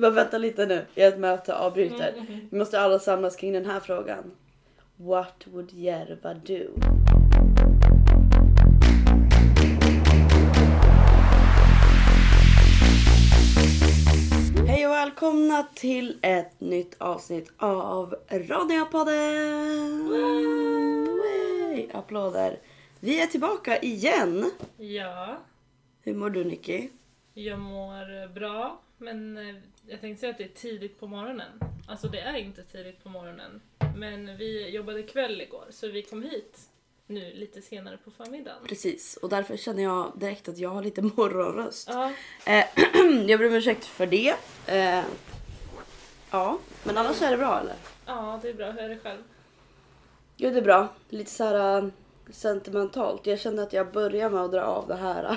Du bara vänta lite nu, ett möte, avbryter. Mm, mm. Vi måste alla samlas kring den här frågan. What would Järva do? Hej och välkomna till ett nytt avsnitt av Radiopodden! Way! Applåder! Vi är tillbaka igen! Ja, Hur mår du Nicky? jag mår bra. Men eh, jag tänkte säga att det är tidigt på morgonen. Alltså det är inte tidigt på morgonen. Men vi jobbade kväll igår så vi kom hit nu lite senare på förmiddagen. Precis, och därför känner jag direkt att jag har lite morgonröst. Ja, Eh, jag ber om ursäkt för det. Eh, ja, men annars är det bra eller? ja, det är bra. Hur är det själv? Jo, det är bra. Lite så här äh, sentimentalt. Jag känner att jag börjar med att dra av det här äh,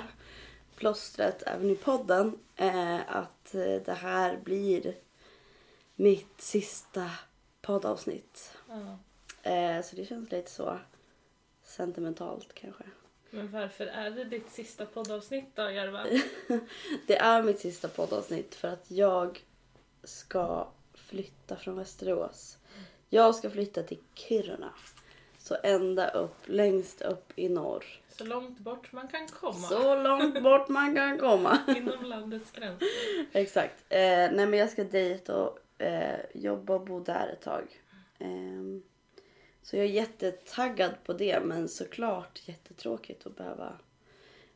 plåstret även i podden. Eh, att eh, det här blir mitt sista poddavsnitt. Ja. Eh, så det känns lite så sentimentalt kanske. Men varför är det ditt sista poddavsnitt då, Järva? Det är mitt sista poddavsnitt för att jag ska flytta från Västerås. Jag ska flytta till Kiruna. Så ända upp, längst upp i norr. Så långt bort man kan komma. Så långt bort man kan komma. Inom landets gränser. Exakt. Eh, nej men jag ska dit och eh, jobba och bo där ett tag. Ehm, så jag är jättetaggad på det men såklart jättetråkigt att behöva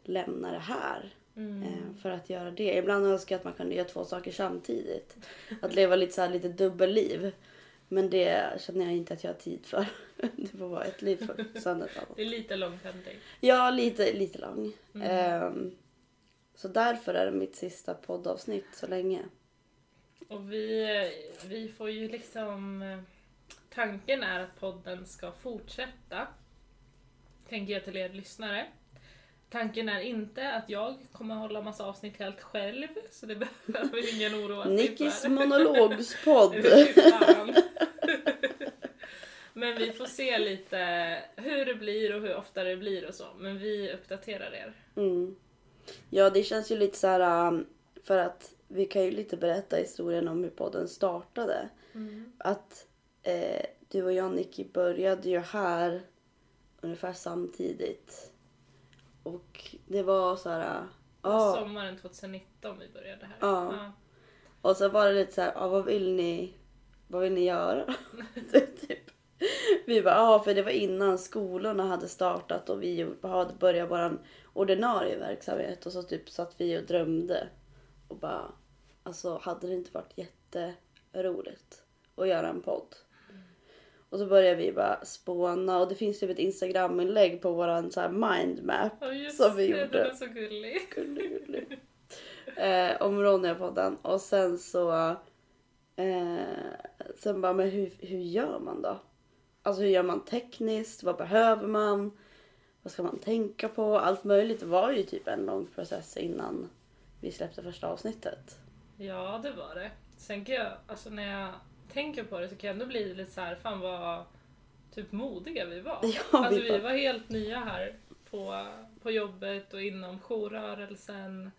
lämna det här. Mm. eh, För att göra det. Ibland önskar jag att man kunde göra två saker samtidigt. Att leva lite så här lite dubbelliv. Men det känner jag inte att jag har tid för. Det får vara ett liv för annat. Det är lite lång pendling. Ja, lite, lite lång. Mm. Ehm, så därför är det mitt sista poddavsnitt så länge. Och vi, vi får ju liksom... Tanken är att podden ska fortsätta. Tänker jag till er lyssnare. Tanken är inte att jag kommer hålla massa avsnitt helt själv, så det behöver ingen oroa sig Nickis för. monologspodd. Men vi får se lite hur det blir och hur ofta det blir och så. Men vi uppdaterar er. Mm. Ja, det känns ju lite så här... um, För att vi kan ju lite berätta historien om hur podden startade. Att eh, du och jag, Nicky, började ju här ungefär samtidigt. Och det var så här... Ja. Sommaren 2019 vi började här. Ja. Och så var det lite så här, ja, vad vill ni, vad vill ni göra? typ. Vi bara, ja för det var innan skolorna hade startat och vi hade börjat vår ordinarie verksamhet och så typ satt vi och drömde. Och bara, alltså hade det inte varit jätteroligt att göra en podd? Och så började vi bara spåna och det finns typ ett instagraminlägg på våran så här mindmap Ja Som vi det, gjorde. den är så gullig. Gullig, gullig. Eh, om Ronja-podden. Och sen så... Eh, sen bara, men hur, hur gör man då? Alltså hur gör man tekniskt? Vad behöver man? Vad ska man tänka på? Allt möjligt. Var ju typ en lång process innan vi släppte första avsnittet. Ja det var det. Sen kan jag, alltså när jag tänker på det så kan jag ändå bli lite så här, fan vad typ modiga vi var. Ja, alltså vi vi var- var helt nya här på, på jobbet och inom jourrörelsen.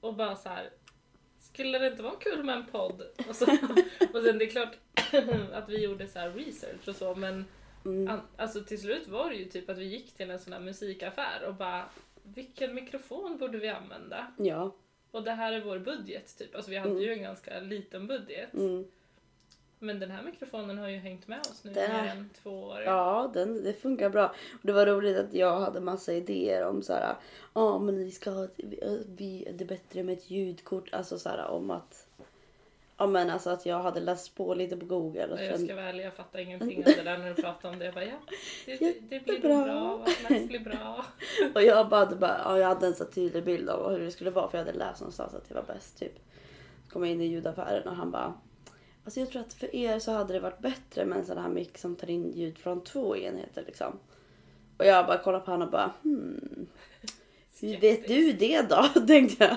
Och bara så här. Skulle det inte vara kul med en podd? Och, så, och sen det är klart att vi gjorde så här research och så men Mm. alltså till slut var det ju typ att vi gick till en sån här musikaffär och bara vilken mikrofon borde vi använda? Ja. Och det här är vår budget typ. Alltså vi hade ju en ganska liten budget. Mm. Men den här mikrofonen har ju hängt med oss nu i mer än två år. Ja, den, det funkar bra. Och det var roligt att jag hade massa idéer om så här, ja men vi ska ha, ett- vi, vi, det är bättre med ett ljudkort. Alltså så här om att, ja men alltså att jag hade läst på lite på google. Och jag sen, ska vara ärlig, jag fattar ingenting av det där när du pratar om det. Jag bara, ja, det, det, det blir Jättebra. bra. Allt blir bra. och jag bara, bara ja, jag hade en så tydlig bild av hur det skulle vara för jag hade läst någonstans att det var bäst typ. Så kom jag in i ljudaffären och han bara, alltså jag tror att för er så hade det varit bättre med en sån här mick som tar in ljud från två enheter liksom. Och jag bara kollade på honom och bara hmm. Vet du det då? Tänkte jag.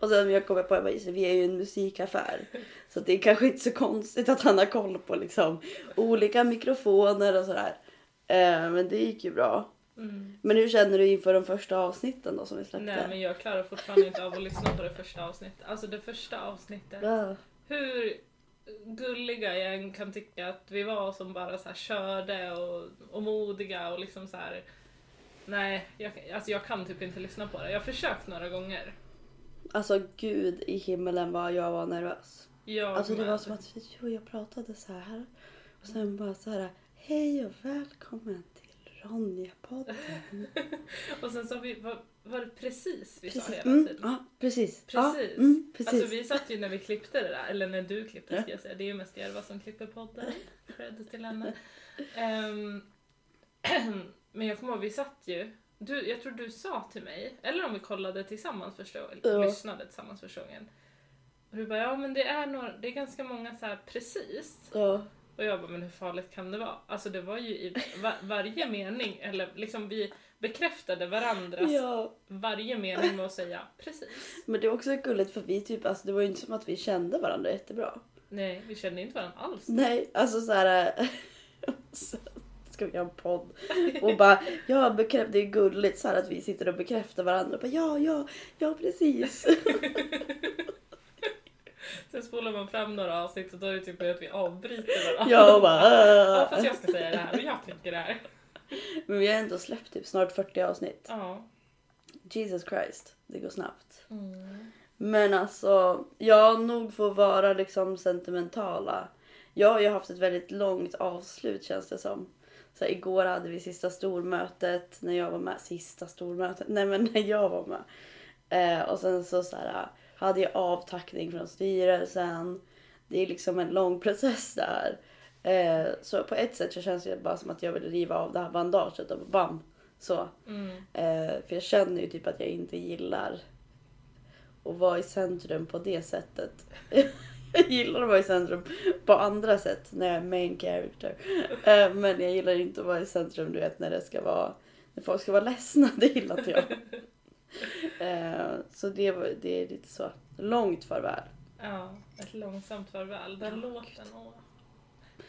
Och sen jag kommer på att vi är ju en musikaffär. Så det är kanske inte så konstigt att han har koll på liksom olika mikrofoner och sådär. Eh, men det gick ju bra. Mm. Men hur känner du inför de första avsnitten då som vi släppte? Nej men jag klarar fortfarande inte av att lyssna på det första avsnittet. Alltså det första avsnittet. Ja. Hur gulliga jag kan tycka att vi var som bara så här körde och, och modiga och liksom så här. Nej, jag, alltså jag kan typ inte lyssna på det. Jag har försökt några gånger. Alltså gud i himmelen vad jag var nervös. Jag Alltså det var som att jag pratade så här och sen bara så här hej och välkommen Ronja-podden. Och sen har vi, var, var det precis vi sa Precis. hela Mm, tiden? ja, precis. Precis. Ja, mm, precis. Alltså vi satt ju när vi klippte det där, eller när du klippte Ja. ska jag säga. Det är ju mest Järva som klipper podden. Cred till henne. Ehm, men jag kommer ihåg, vi satt ju. Du, jag tror du sa till mig, eller om vi kollade tillsammans första gången, Ja. lyssnade tillsammans första gången. Och du bara, ja men det är, några, det är ganska många så här precis. Ja. Och jag bara, men hur farligt kan det vara? Alltså det var ju i va- varje mening, eller liksom vi bekräftade varandras ja. varje mening med att säga precis. Men det är också gulligt för vi typ, alltså det var ju inte som att vi kände varandra jättebra. Nej, vi kände inte varandra alls. Nej, alltså så här. Ska vi göra en podd? Och bara, ja bekräfta, det är gulligt så här att vi sitter och bekräftar varandra. Och bara, ja, ja, ja precis. Sen spolar man fram några avsnitt och då är det typ att vi avbryter varandra. Jag och bara, Ja, äh. fast jag ska säga det här och jag tänker det här. Men vi har ändå släppt typ snart 40 avsnitt. Ja. Jesus Christ, det går snabbt. Mm. Men alltså, jag nog får vara liksom sentimentala. Jag har ju haft ett väldigt långt avslut känns det som. Så här, igår hade vi sista stormötet när jag var med. Sista stormötet? Nej men när jag var med. Eh, och sen så, så här, hade jag avtackning från styrelsen. Det är liksom en lång process där. Eh, så på ett sätt så känns det bara som att jag vill riva av det här bandaget och bam. Så. Mm. Eh, för jag känner ju typ att jag inte gillar att vara i centrum på det sättet. jag gillar att vara i centrum på andra sätt när jag är main character. Eh, men jag gillar inte att vara i centrum du vet när det ska vara när folk ska vara ledsna. Det gillar inte jag. Eh, så det, det är lite så långt farväl. Ja, ett långsamt farväl. Den Ja, låten, åh.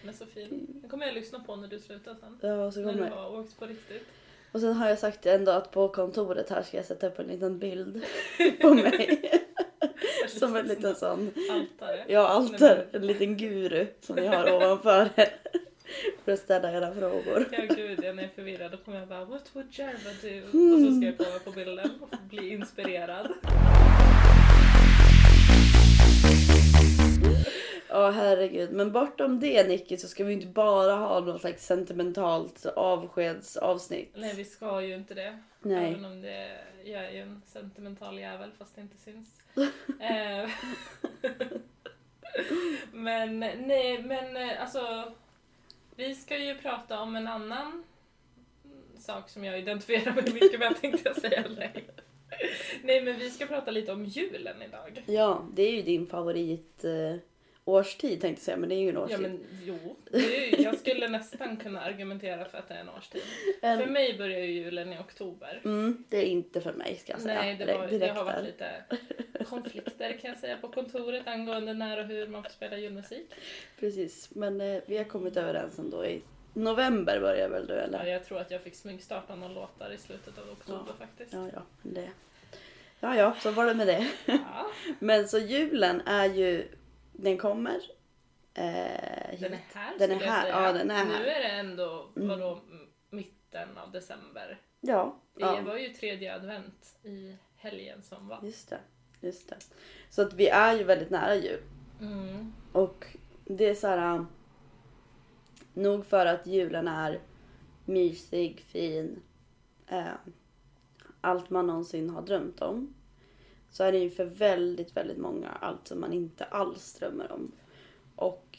Den är så fin. Den kommer jag lyssna på när du slutar sen. Ja, så När du kommer, har åkt på riktigt. och sen har jag sagt ändå att på kontoret här ska jag sätta upp en liten bild på mig. Som en liten sån Altare. Ja, alter. En liten guru som ni har ovanför. För att ställa era frågor. Ja gud, jag är förvirrad. Då kommer jag bara What would Järva do? Mm. Och så ska jag kolla på bilden och bli inspirerad. Ja, herregud. Men bortom det Nicky så ska vi inte bara ha något slags sentimentalt avskedsavsnitt. Nej vi ska ju inte det. Nej. Även om det, jag är ju en sentimental jävel fast det inte syns. Eh, men nej men eh, alltså vi ska ju prata om en annan sak som jag identifierar mig mycket med tänkte jag säga. Nej. nej men vi ska prata lite om julen idag. Ja, det är ju din favorit eh, årstid tänkte jag säga, men det är ju en årstid. Ja men jo, ju, jag skulle nästan kunna argumentera för att det är en årstid. En- För mig börjar ju julen i oktober. Mm, det är inte för mig ska jag säga. Nej, det, var, det har varit lite konflikter kan jag säga på kontoret angående när och hur man får spela julmusik. Precis, men eh, vi har kommit överens ändå i november börjar väl du Ja, eller? jag tror att jag fick smygstarta några låtar i slutet av oktober faktiskt. Ja, ja, det. Ja, ja, så var det med det. Ja, Men så julen är ju, den kommer. Eh, den är här Den är skulle jag här, säga. ja, den är Nu här. är det ändå, Mm. vadå, m- mitten av december. Ja, Det ja, var ju tredje advent i helgen som var. just det. Just det. Så att vi är ju väldigt nära jul. Mm. Och det är så här. äh, Nog för att julen är mysig, fin. Eh, allt man någonsin har drömt om. Så är det ju för väldigt, väldigt många allt som man inte alls drömmer om. Och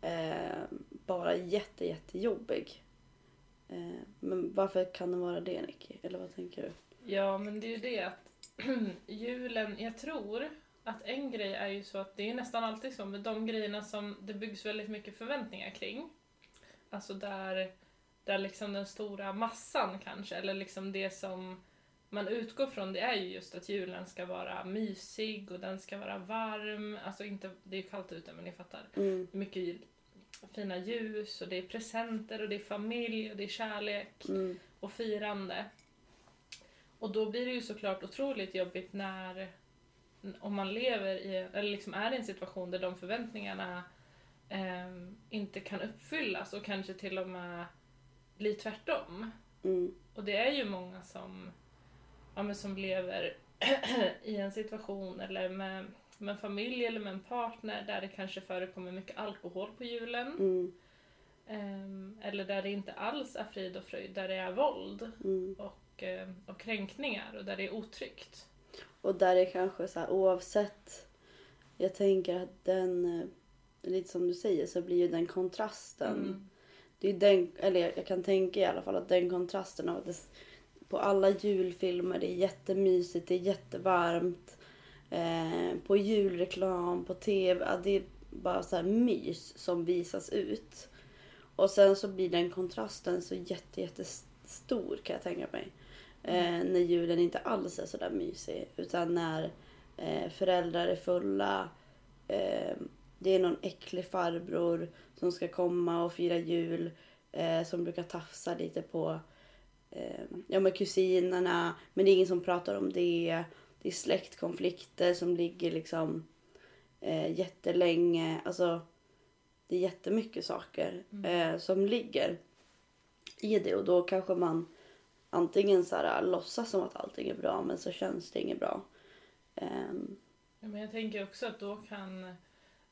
eh, bara jätte, jättejobbig. Eh, men varför kan det vara det Nicky? Eller vad tänker du? Ja, men det är ju det att julen, jag tror att en grej är ju så att det är nästan alltid så med de grejerna som det byggs väldigt mycket förväntningar kring. Alltså där, där liksom den stora massan kanske, eller liksom det som man utgår från det är ju just att julen ska vara mysig och den ska vara varm. Alltså inte, det är ju kallt ute men ni fattar. Mm. Mycket fina ljus och det är presenter och det är familj och det är kärlek Mm. och firande. Och då blir det ju såklart otroligt jobbigt när om man lever i, eller liksom är i en situation där de förväntningarna ehm, inte kan uppfyllas och kanske till och med blir tvärtom. Mm. Och det är ju många som, ja, men som lever i en situation eller med, med en familj eller med en partner där det kanske förekommer mycket alkohol på julen. Mm. Ehm, eller där det inte alls är frid och fröjd, där det är våld Mm. och, eh, och kränkningar och där det är otryggt. Och där är kanske så här, oavsett. Jag tänker att den, eh, lite som du säger, så blir ju den kontrasten. Mm. Det är den, eller jag- jag kan tänka i alla fall att den kontrasten av att det, på alla julfilmer, det är jättemysigt, det är jättevarmt. Eh, på julreklam, på tv, ja, det är bara så här mys som visas ut. Och sen så blir den kontrasten så jätte, jättestor kan jag tänka mig. Eh, när julen inte alls är så där mysig. Utan när eh, föräldrar är fulla. Eh, det är någon äcklig farbror som ska komma och fira jul. Eh, som brukar tafsa lite på ja, med kusinerna. Men det är ingen som pratar om det. Det är släktkonflikter som ligger liksom eh, jättelänge. Alltså, det är jättemycket saker eh, som ligger i det. Och då kanske man antingen så här, låtsas som att allting är bra men så känns det inget bra. Ehm, Ja, men jag tänker också att då kan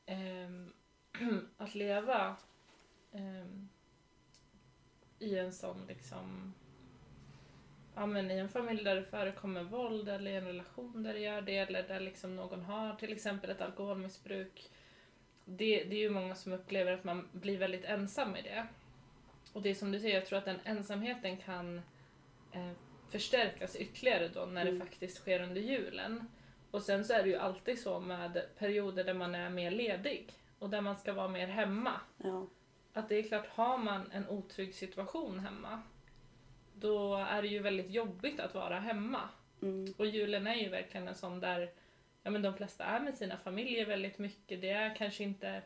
ehm, att leva ehm, i en sån liksom Ja men i en familj där det förekommer våld eller i en relation där det gör det eller där liksom någon har till exempel ett alkoholmissbruk. Det, det är ju många som upplever att man blir väldigt ensam i det. Och det är som du säger, jag tror att den ensamheten kan eh, förstärkas ytterligare då när det Mm. faktiskt sker under julen. Och sen så är det ju alltid så med perioder där man är mer ledig och där man ska vara mer hemma. ja. Att det är klart, har man en otrygg situation hemma då är det ju väldigt jobbigt att vara hemma. Mm, Och julen är ju verkligen en sån där ja, men de flesta är med sina familjer väldigt mycket. Det är kanske inte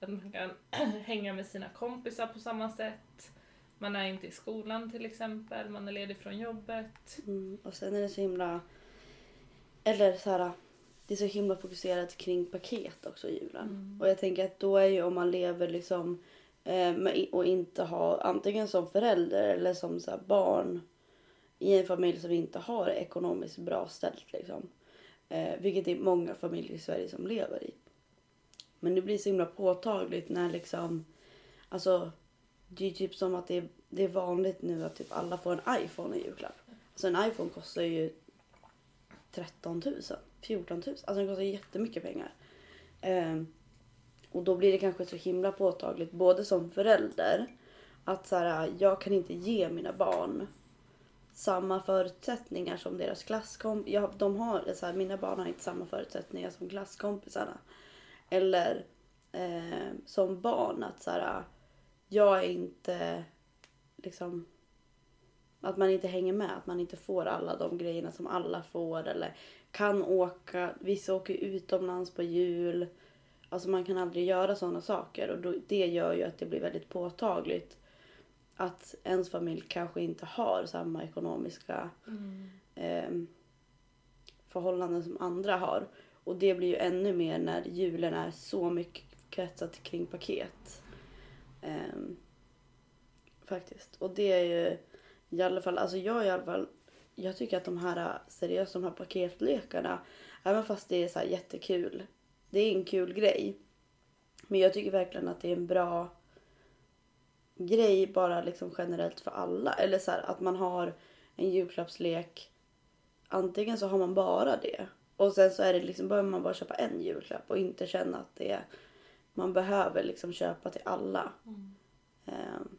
att man kan hänga med sina kompisar på samma sätt. Man är inte i skolan till exempel, man är ledig från jobbet. mm. Och sen är det så himla... Eller så här, det är så himla fokuserat kring paket också i julen. Mm. Och jag tänker att då är ju om man lever liksom Eh, och inte ha antingen som förälder eller som så här, barn i en familj som inte har det ekonomiskt bra ställt liksom. Eh, vilket det är många familjer i Sverige som lever i. Men det blir så himla påtagligt när liksom, alltså det är typ som att det är, det är vanligt nu att typ alla får en iPhone i julklapp. Alltså en iPhone kostar ju 13 000, 14 000. Alltså den kostar jättemycket pengar. Ehm, och då blir det kanske så himla påtagligt både som förälder att så här, jag kan inte ge mina barn samma förutsättningar som deras klasskompisar. Ja, de har, så här, mina barn har inte samma förutsättningar som klasskompisarna. Eller eh, som barn att så här, jag är inte liksom att man inte hänger med, att man inte får alla de grejerna som alla får eller kan åka, vissa åker utomlands på jul. Alltså man kan aldrig göra sådana saker och då, det gör ju att det blir väldigt påtagligt att ens familj kanske inte har samma ekonomiska eh, förhållanden som andra har. Och det blir ju ännu mer när julen är så mycket kretsat kring paket. Ehm, faktiskt. Och det är ju i alla fall, alltså jag i alla fall, jag tycker att de här seriöst de här paketlekarna, även fast det är så jättekul, det är en kul grej. Men jag tycker verkligen att det är en bra grej bara liksom generellt för alla. Eller så här, att man har en julklappslek. Antingen så har man bara det. Och sen så är det liksom, behöver man bara köpa en julklapp och inte känna att det är, man behöver liksom köpa till alla. Ehm,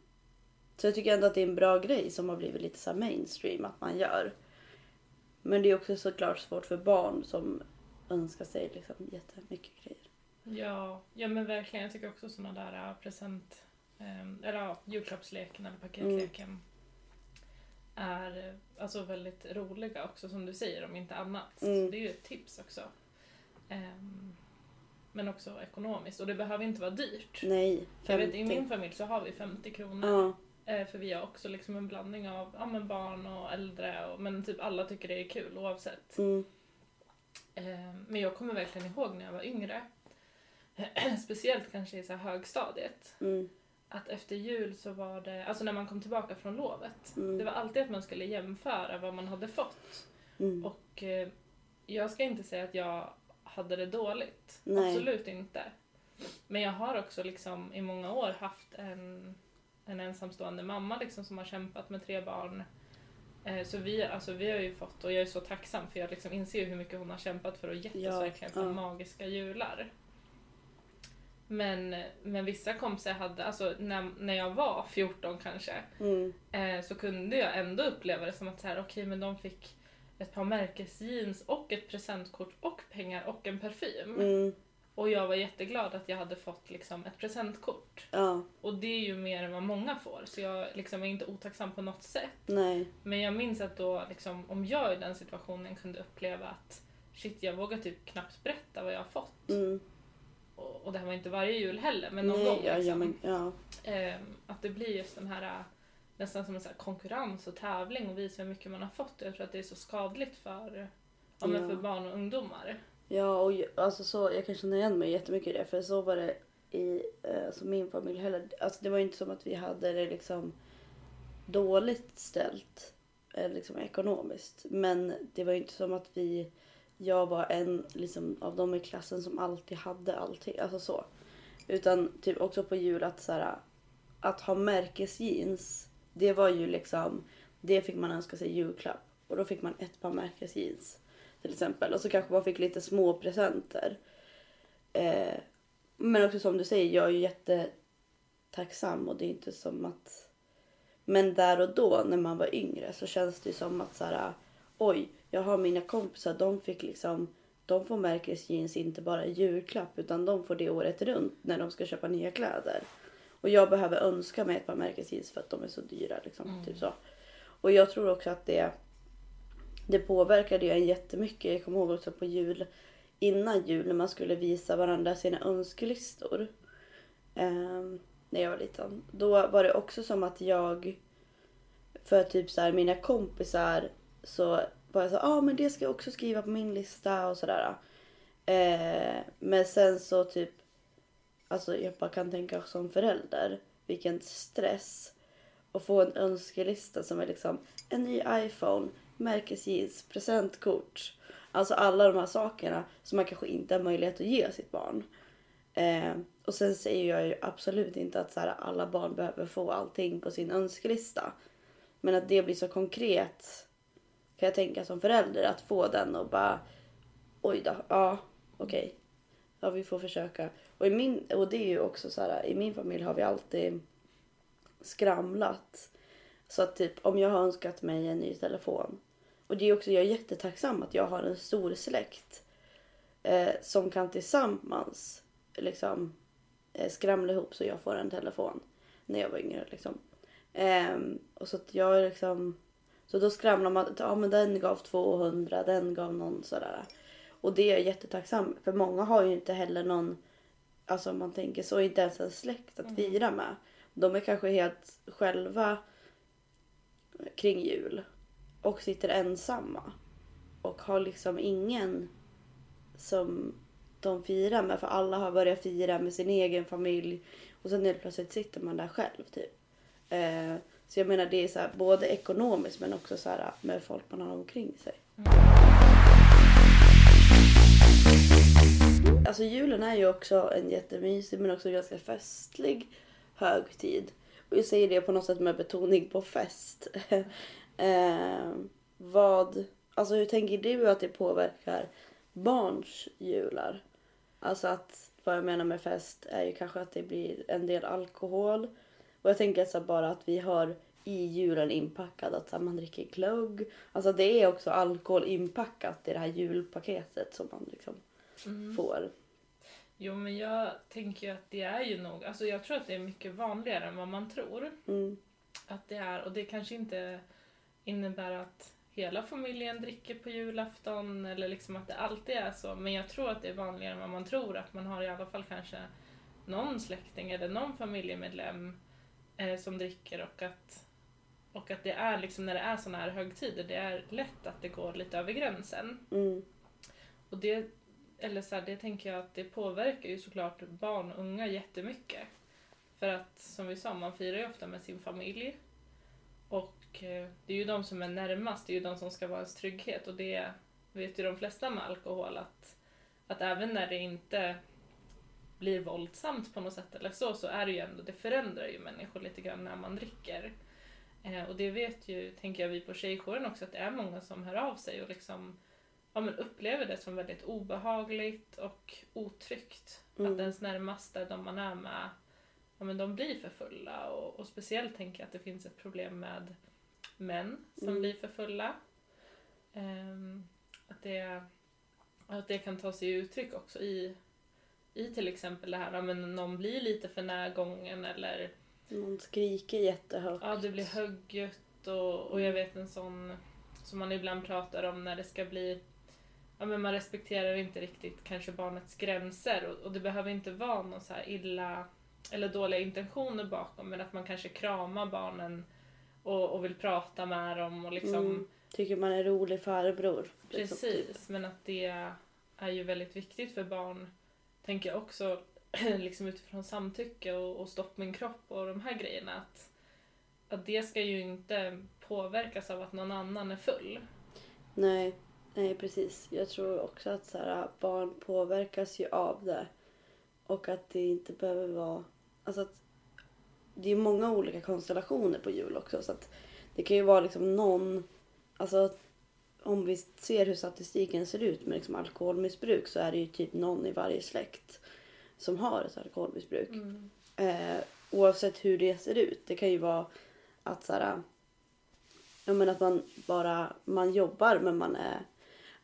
så jag tycker ändå att det är en bra grej som har blivit lite så mainstream att man gör. Men det är också såklart svårt för barn som önskar sig liksom jättemycket grejer. Ja, ja men verkligen. Jag tycker också såna där äh, present... ehm, eller ja, julklappsleken eller paketleken är eh, alltså väldigt roliga också som du säger om inte annat. Mm. Så det är ju ett tips också. Ehm, men också ekonomiskt. Och det behöver inte vara dyrt. Nej, Jag vet, I 50. min familj så har vi 50 kronor. Ja, Eh, För vi har också liksom en blandning av ja, barn och äldre. Och, men typ alla tycker det är kul oavsett. mm, Men jag kommer verkligen ihåg när jag var yngre. Speciellt kanske i så högstadiet. mm, Att efter jul så var det, alltså när man kom tillbaka från lovet. Mm. Det var alltid att man skulle jämföra vad man hade fått. mm. Och eh, jag ska inte säga att jag hade det dåligt. Nej. Absolut inte. Men jag har också liksom i många år haft en, en ensamstående mamma liksom som har kämpat med tre barn. Eh, Så vi, alltså vi har ju fått, och jag är så tacksam för jag liksom inser hur mycket hon har kämpat för och gett oss Ja, verkligen för ja. magiska jular. Men, men vissa kompisar hade, alltså när, när jag var 14 kanske, Mm. eh, så kunde jag ändå uppleva det som att så här, okej men de fick ett par märkesjeans och ett presentkort och pengar och en parfym. Mm. Och jag var jätteglad att jag hade fått liksom ett presentkort. Ja, Och det är ju mer än vad många får, så jag liksom är inte otacksam på något sätt. nej. Men jag minns att då, liksom, om jag i den situationen kunde uppleva att shit, jag vågar typ knappt berätta vad jag har fått. Mm. Och, och det här var inte varje jul heller, men någon nej, gång. ja, Liksom. ja, men, ja. Ehm, att det blir just den här äh, nästan som en så konkurrens och tävling och visa hur mycket man har fått. Jag tror att det är så skadligt för, men Ja. för barn och ungdomar. Ja, och alltså så, jag kan känna igen mig jättemycket i det. För så var det i alltså min familj heller. Alltså det var inte som att vi hade det liksom dåligt ställt liksom ekonomiskt. Men det var inte som att vi, jag var en liksom, av dem i klassen som alltid hade allting. Alltså så. Utan typ också på jul att så här, att ha märkesjeans. Det var ju liksom, det fick man önska sig i julklapp. Och då fick man ett par märkesjeans till exempel. Och så kanske man fick lite små presenter. Eh, men också som du säger, jag är ju jättetacksam och det är inte som att... Men där och då när man var yngre så känns det ju som att så här, oj, jag har mina kompisar, de fick liksom de får märkesjeans inte bara i julklapp utan de får det året runt när de ska köpa nya kläder. Och jag behöver önska mig ett par märkesjeans för att de är så dyra. Liksom, Mm. typ så. Och jag tror också att det, det påverkade ju en jättemycket. Jag kommer ihåg också på jul, innan jul när man skulle visa varandra sina önskelistor. Eh, när jag var liten. Då var det också som att jag, för typ så här, mina kompisar så var jag så ja ah, men det ska jag också skriva på min lista och sådär. Eh, men sen så typ, alltså jag bara kan tänka som förälder, vilken stress. Att få en önskelista som är liksom en ny iPhone, märkesjeans, presentkort. Alltså alla de här sakerna som man kanske inte har möjlighet att ge sitt barn. Eh, och sen säger jag ju absolut inte att så här, alla barn behöver få allting på sin önskelista. Men att det blir så konkret kan jag tänka som förälder att få den och bara oj då, ja okej. Ja vi får försöka. Och, i min, och det är ju också så här, i min familj har vi alltid skramlat. Så att typ om jag har önskat mig en ny telefon. Och det är också, jag är jättetacksam att jag har en stor släkt. Eh, som kan tillsammans liksom eh, skramla ihop så jag får en telefon. När jag var yngre liksom. Ehm, och så att jag är liksom så då skramlar man, ja men den gav 200, den gav någon sådär. Och det är jag jättetacksam för många har ju inte heller någon, alltså om man tänker så, inte ens en släkt att fira med. De är kanske helt själva kring jul och sitter ensamma. Och har liksom ingen som de firar med för alla har börjat fira med sin egen familj. Och sen helt plötsligt sitter man där själv typ. Eh, så jag menar det är så här, både ekonomiskt men också så här, med folk man har omkring sig. Alltså julen är ju också en jättemysig men också ganska festlig högtid. Och jag säger det på något sätt med betoning på fest. eh, vad, alltså hur tänker du att det påverkar barns jular? Alltså att vad jag menar med fest är ju kanske att det blir en del alkohol. Och jag tänker så bara att vi har i julen inpackad att så man dricker glögg. Alltså det är också alkohol inpackat i det här julpaketet som man liksom Mm. får. Jo men jag tänker ju att det är ju nog, alltså jag tror att det är mycket vanligare än vad man tror. Mm. Att det är, och det kanske inte innebär att hela familjen dricker på julafton eller liksom att det alltid är så. Men jag tror att det är vanligare än vad man tror. Att man har i alla fall kanske någon släkting eller någon familjemedlem eh, som dricker och att, och att det är liksom när det är såna här högtider, det är lätt att det går lite över gränsen. Mm. Och det, eller så här, det tänker jag att det påverkar ju såklart barn och unga jättemycket. För att som vi sa, man firar ju ofta med sin familj. Och det är ju de som är närmast, det är ju de som ska vara ens trygghet. Och det vet ju de flesta med alkohol att, att även när det inte blir våldsamt på något sätt eller så, så är det ju ändå, det förändrar ju människor lite grann när man dricker. Eh, och det vet ju, tänker jag, vi på Tjejjouren också, att det är många som hör av sig och liksom ja, men upplever det som väldigt obehagligt och otryggt. Mm. Att ens närmaste, de man är med, ja, men de blir för fulla. Och, och speciellt tänker jag att det finns ett problem med män som Mm. blir för fulla. Ehm, att, det, att det kan ta sig uttryck också i, i till exempel det här, men någon blir lite för närgången eller Någon skriker jättehögt. Ja, det blir högljutt och, och jag vet en sån som man ibland pratar om när det ska bli Ja men man respekterar inte riktigt kanske barnets gränser och, och det behöver inte vara någon så illa eller dåliga intentioner bakom men att man kanske kramar barnen och, och vill prata med dem och liksom Mm. Tycker man är rolig farbror. liksom, Precis, typ. men att det är ju väldigt viktigt för barn, tänker jag också, liksom utifrån samtycke och, och stopp min kropp och de här grejerna. Att, att det ska ju inte påverkas av att någon annan är full. Nej, nej precis. Jag tror också att så här, barn påverkas ju av det. Och att det inte behöver vara... Alltså att det är många olika konstellationer på jul också. Så att det kan ju vara liksom någon... Alltså om vi ser hur statistiken ser ut med liksom alkoholmissbruk så är det ju typ någon i varje släkt som har ett alkoholmissbruk. Eh, oavsett hur det ser ut. Det kan ju vara att så här, ja, men att man bara man jobbar men man är,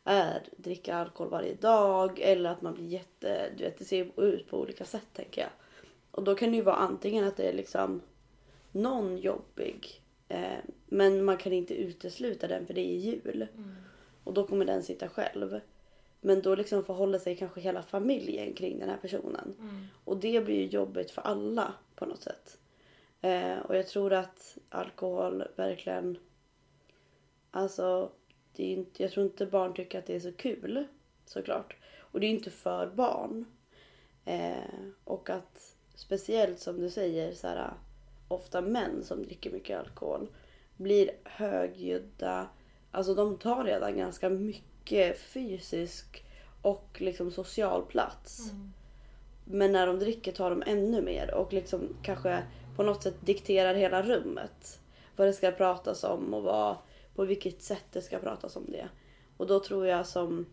är dricker alkohol varje dag eller att man blir jätte, du vet det ser ut på olika sätt tänker jag. Och då kan det ju vara antingen att det är liksom någon jobbig eh, men man kan inte utesluta den för det är jul. Och då kommer den sitta själv. Men då liksom förhåller sig kanske hela familjen kring den här personen. Och det blir ju jobbigt för alla på något sätt. Eh, och jag tror att alkohol verkligen... Alltså, det är inte, jag tror inte barn tycker att det är så kul såklart. Och det är inte för barn. Eh, och att speciellt som du säger, så här, ofta män som dricker mycket alkohol blir högljudda. Alltså de tar redan ganska mycket fysisk och liksom social plats. Men när de dricker tar de ännu mer och liksom kanske på något sätt dikterar hela rummet. Vad det ska pratas om och vad, på vilket sätt det ska pratas om det. Och då tror jag som,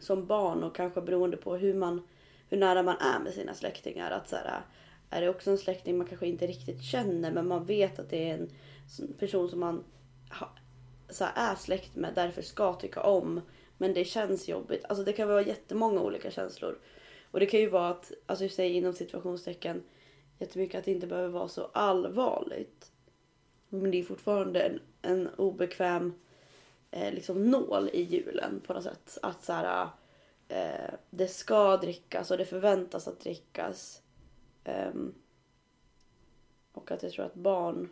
som barn och kanske beroende på hur, man, hur nära man är med sina släktingar. Att så här, äh, är det också en släkting man kanske inte riktigt känner men man vet att det är en person som man ha, så här, är släkt med därför ska tycka om. Men det känns jobbigt. Alltså det kan vara jättemånga olika känslor. Och det kan ju vara att, alltså jag säger inom situationstecken jättemycket att det inte behöver vara så allvarligt. Men det är fortfarande en, en obekväm eh, liksom nål i julen på något sätt. Att så här, eh, det ska drickas och det förväntas att drickas. Ehm, och att jag tror att barn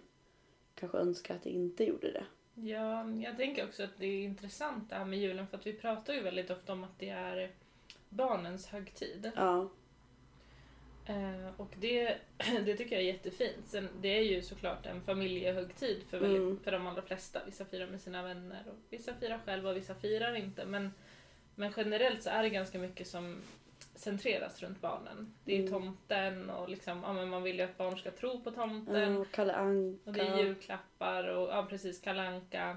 kanske önskar att det inte gjorde det. Ja, jag tänker också att det är intressant det här med julen för att vi pratar ju väldigt ofta om att det är barnens högtid. Ja, Eh, och det, det tycker jag är jättefint. Sen, det är ju såklart en familjehögtid för, väldigt, Mm. för de allra flesta. Vissa firar med sina vänner och vissa firar själva och vissa firar inte. Men, men generellt så är det ganska mycket som centreras runt barnen. Det är Mm. tomten och liksom, ja, men man vill ju att barn ska tro på tomten. ja Kalle Anka. Och det är julklappar och ja, precis kalanka.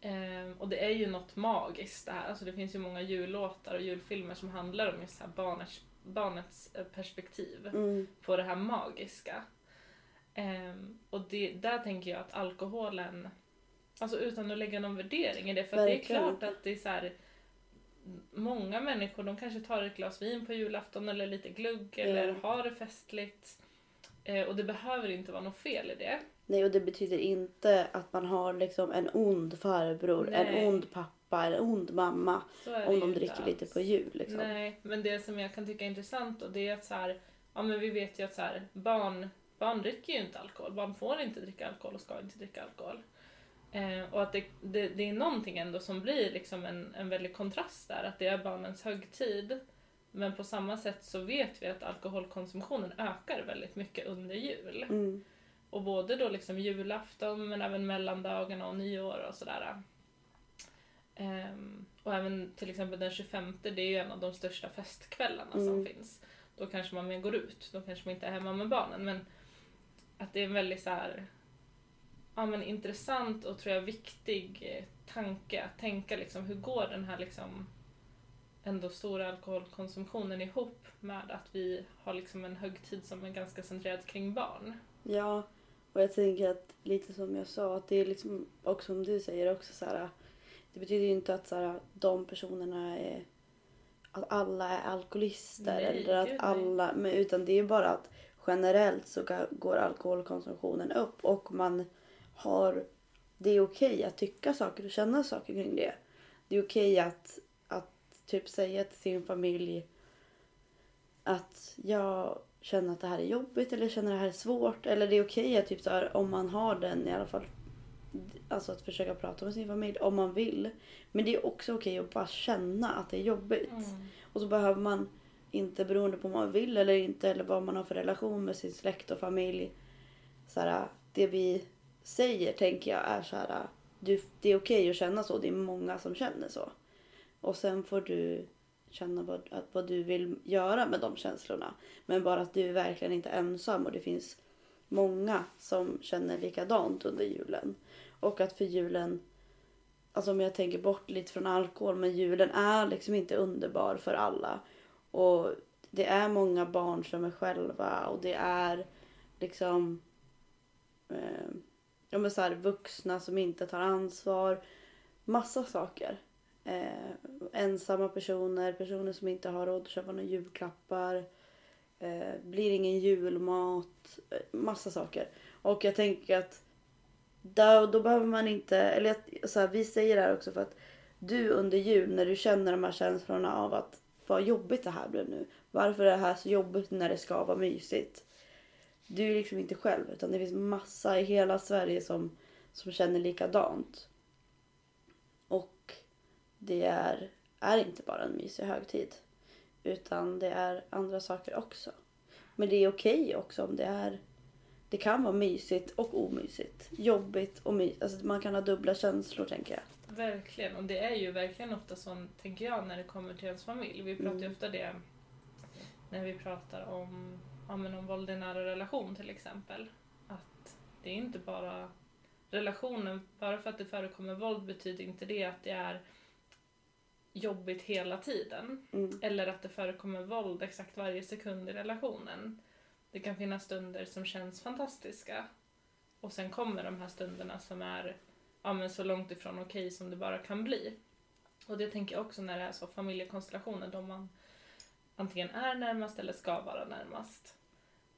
Ehm, och det är ju något magiskt det här. Alltså det finns ju många jullåtar och julfilmer som handlar om just så här barnets, barnets eh, perspektiv Mm, på det här magiska. Ehm, och det, där tänker jag att alkoholen, alltså utan att lägga någon värdering i det, för att det är klart att det är så här, många människor de kanske tar ett glas vin på julafton eller lite glugg eller Mm. har det festligt. Eh, och det behöver inte vara något fel i det. Nej och det betyder inte att man har liksom en ond farbror, Nej. en ond pappa, en ond mamma. Om de dricker lite alls. på jul liksom. Nej, men det som jag kan tycka är intressant och det är att så här, ja men vi vet ju att så här, barn, barn dricker ju inte alkohol. Barn får inte dricka alkohol och ska inte dricka alkohol. Eh, och att det, det, det är någonting ändå som blir liksom en, en väldig kontrast där, att det är barnens högtid. Men på samma sätt så vet vi att alkoholkonsumtionen ökar väldigt mycket under jul. Mm. Och både då liksom julafton men även mellandagarna och nyår och sådär. Ehm, och även till exempel den 25, det är ju en av de största festkvällarna som Mm. finns. Då kanske man mer går ut, då kanske man inte är hemma med barnen. Men att det är en väldigt så här, ja, men intressant och tror jag viktig eh, tanke att tänka liksom hur går den här liksom ändå stora alkoholkonsumtionen ihop med att vi har liksom en högtid som är ganska centrerad kring barn. Ja, och jag tänker att lite som jag sa, att det är liksom, och som du säger också så här, det betyder ju inte att så här, de personerna är, att alla är alkoholister Nej, eller att alla, men, utan det är bara att generellt så går alkoholkonsumtionen upp och man har, det är okej att tycka saker och känna saker kring det. Det är okej att, att typ säga till sin familj att jag känner att det här är jobbigt eller känner att det här är svårt. Eller det är okej att typ så här, om man har den i alla fall. Alltså att försöka prata med sin familj om man vill. Men det är också okej att bara känna att det är jobbigt. Och så behöver man inte beroende på om man vill eller inte eller vad man har för relation med sin släkt och familj. Så här, det vi säger tänker jag är så här. Äh, du, det är okej att känna så. Det är många som känner så. Och sen får du känna vad, att, vad du vill göra med de känslorna. Men bara att du är verkligen inte ensam och det finns många som känner likadant under julen. Och att för julen, alltså om jag tänker bort lite från alkohol, men julen är liksom inte underbar för alla. Och det är många barn som är själva och det är liksom eh, ja, men så här, vuxna som inte tar ansvar. Massa saker. Eh, ensamma personer, personer som inte har råd att köpa några julklappar. Eh, blir ingen julmat. Eh, massa saker. Och jag tänker att då, då behöver man inte, eller så här, vi säger det här också för att du under jul när du känner de här känslorna av att vad jobbigt det här blev nu. Varför är det här så jobbigt när det ska vara mysigt? Du är liksom inte själv utan det finns massa i hela Sverige som, som känner likadant. Och det är, är inte bara en mysig högtid. Utan det är andra saker också. Men det är okej också om det är... Det kan vara mysigt och omysigt. Jobbigt och mysigt. Alltså man kan ha dubbla känslor tänker jag. Verkligen, och det är ju verkligen ofta så, tänker jag, när det kommer till ens familj. Vi pratar ju Mm. ofta det när vi pratar om, ja, men om våld i nära relation till exempel. Att det är inte bara relationen, bara för att det förekommer våld betyder inte det att det är jobbigt hela tiden. Mm. Eller att det förekommer våld exakt varje sekund i relationen. Det kan finnas stunder som känns fantastiska. Och sen kommer de här stunderna som är ja, men så långt ifrån okej som det bara kan bli. Och det tänker jag också när det är så familjekonstellationer då man antingen är närmast eller ska vara närmast.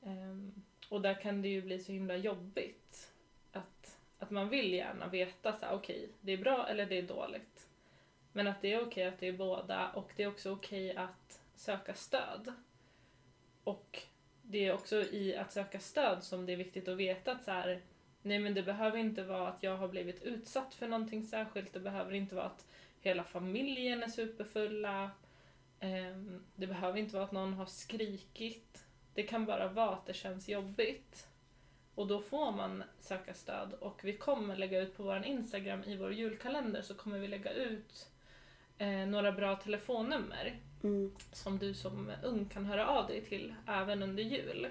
Ehm, och där kan det ju bli så himla jobbigt att, att man vill gärna veta så här, okej, det är bra eller det är dåligt. Men att det är okej att det är båda och det är också okej att söka stöd. Och det är också i att söka stöd som det är viktigt att veta att så här, nej men det behöver inte vara att jag har blivit utsatt för någonting särskilt. Det behöver inte vara att hela familjen är superfulla. Ehm, det behöver inte vara att någon har skrikit. Det kan bara vara att det känns jobbigt. Och då får man söka stöd och vi kommer lägga ut på vår Instagram i vår julkalender så kommer vi lägga ut eh, några bra telefonnummer Mm. som du som ung kan höra av dig till även under jul.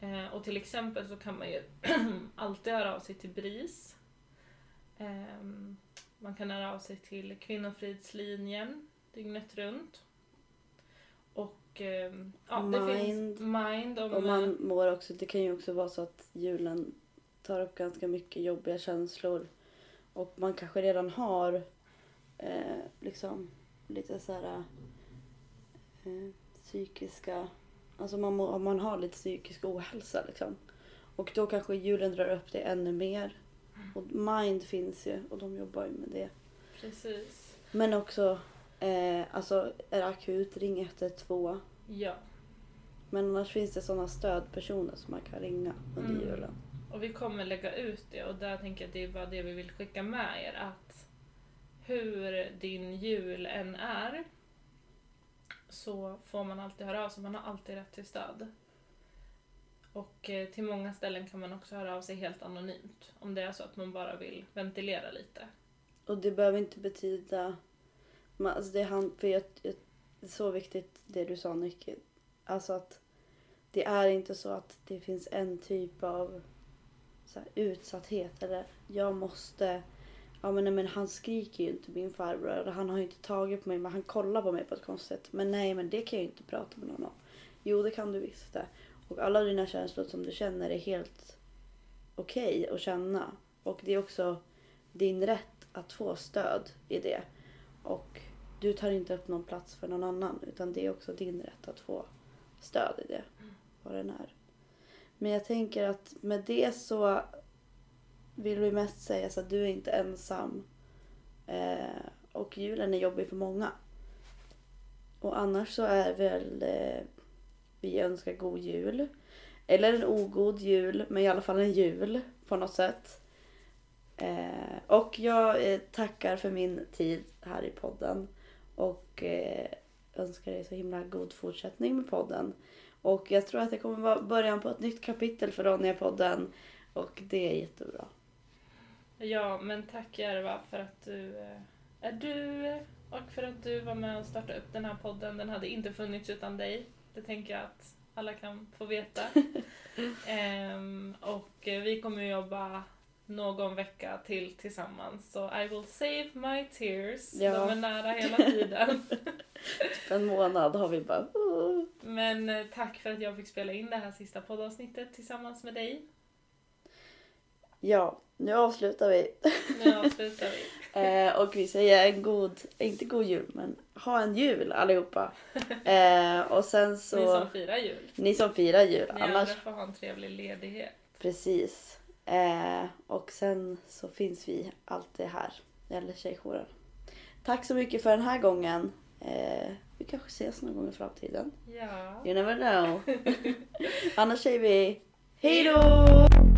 Eh, och till exempel så kan man ju alltid höra av sig till BRIS. Ehm, man kan höra av sig till Kvinnofridslinjen dygnet runt. Och ehm, ja, det Mind. finns Mind om... Och man mår också, det kan ju också vara så att julen tar upp ganska mycket jobbiga känslor. Och man kanske redan har eh, liksom lite så här eh, psykiska Alltså man, må, man har lite psykisk ohälsa liksom. Och då kanske julen drar upp det ännu mer. Och Mind finns ju och de jobbar ju med det. Precis. Men också, eh, alltså är det akut, ring 112. Ja. Men annars finns det sådana stödpersoner som man kan ringa under Mm. julen. Och vi kommer lägga ut det och där tänker jag att det är bara det vi vill skicka med er att hur din jul än är så får man alltid höra av sig, man har alltid rätt till stöd. Och eh, till många ställen kan man också höra av sig helt anonymt om det är så att man bara vill ventilera lite. Och det behöver inte betyda... Man, alltså det, han, för jag, jag, det är så viktigt det du sa Nicky. Alltså att det är inte så att det finns en typ av så här, utsatthet eller jag måste... Ja men, nej, men han skriker ju inte min farbror eller han har ju inte tagit på mig men han kollar på mig på ett konstigt sätt. Men nej men det kan jag ju inte prata med någon om. Jo det kan du visst det. Och alla dina känslor som du känner är helt okej att känna. Och det är också din rätt att få stöd i det. Och du tar inte upp någon plats för någon annan utan det är också din rätt att få stöd i det. Vad den är. Men jag tänker att med det så vill vi mest säga så att du är inte ensam. Eh, och julen är jobbig för många. Och annars så är väl eh, vi önskar god jul. Eller en ogod jul, men i alla fall en jul på något sätt. Eh, och jag eh, tackar för min tid här i podden. Och eh, önskar dig så himla god fortsättning med podden. Och jag tror att det kommer vara början på ett nytt kapitel för Ronja-podden. Och det är jättebra. Ja, men tack Järva för att du eh, är du och för att du var med och startade upp den här podden. Den hade inte funnits utan dig. Det tänker jag att alla kan få veta. Ehm, och eh, vi kommer jobba någon vecka till tillsammans. Så I will save my tears. Ja. De är nära hela tiden. Typ en månad har vi bara... Men eh, tack för att jag fick spela in det här sista poddavsnittet tillsammans med dig. Ja, nu avslutar vi. Nu avslutar vi. Eh, och vi säger en god, inte god jul, men ha en jul allihopa. Eh, och sen så... Ni som firar jul. Ni som firar jul. Ni Annars, andra får ha en trevlig ledighet. precis. Eh, och sen så finns vi alltid här, eller Tjejjouren. Tack så mycket för den här gången. Eh, vi kanske ses någon gång i framtiden. Ja. You never know. Annars säger vi hej då!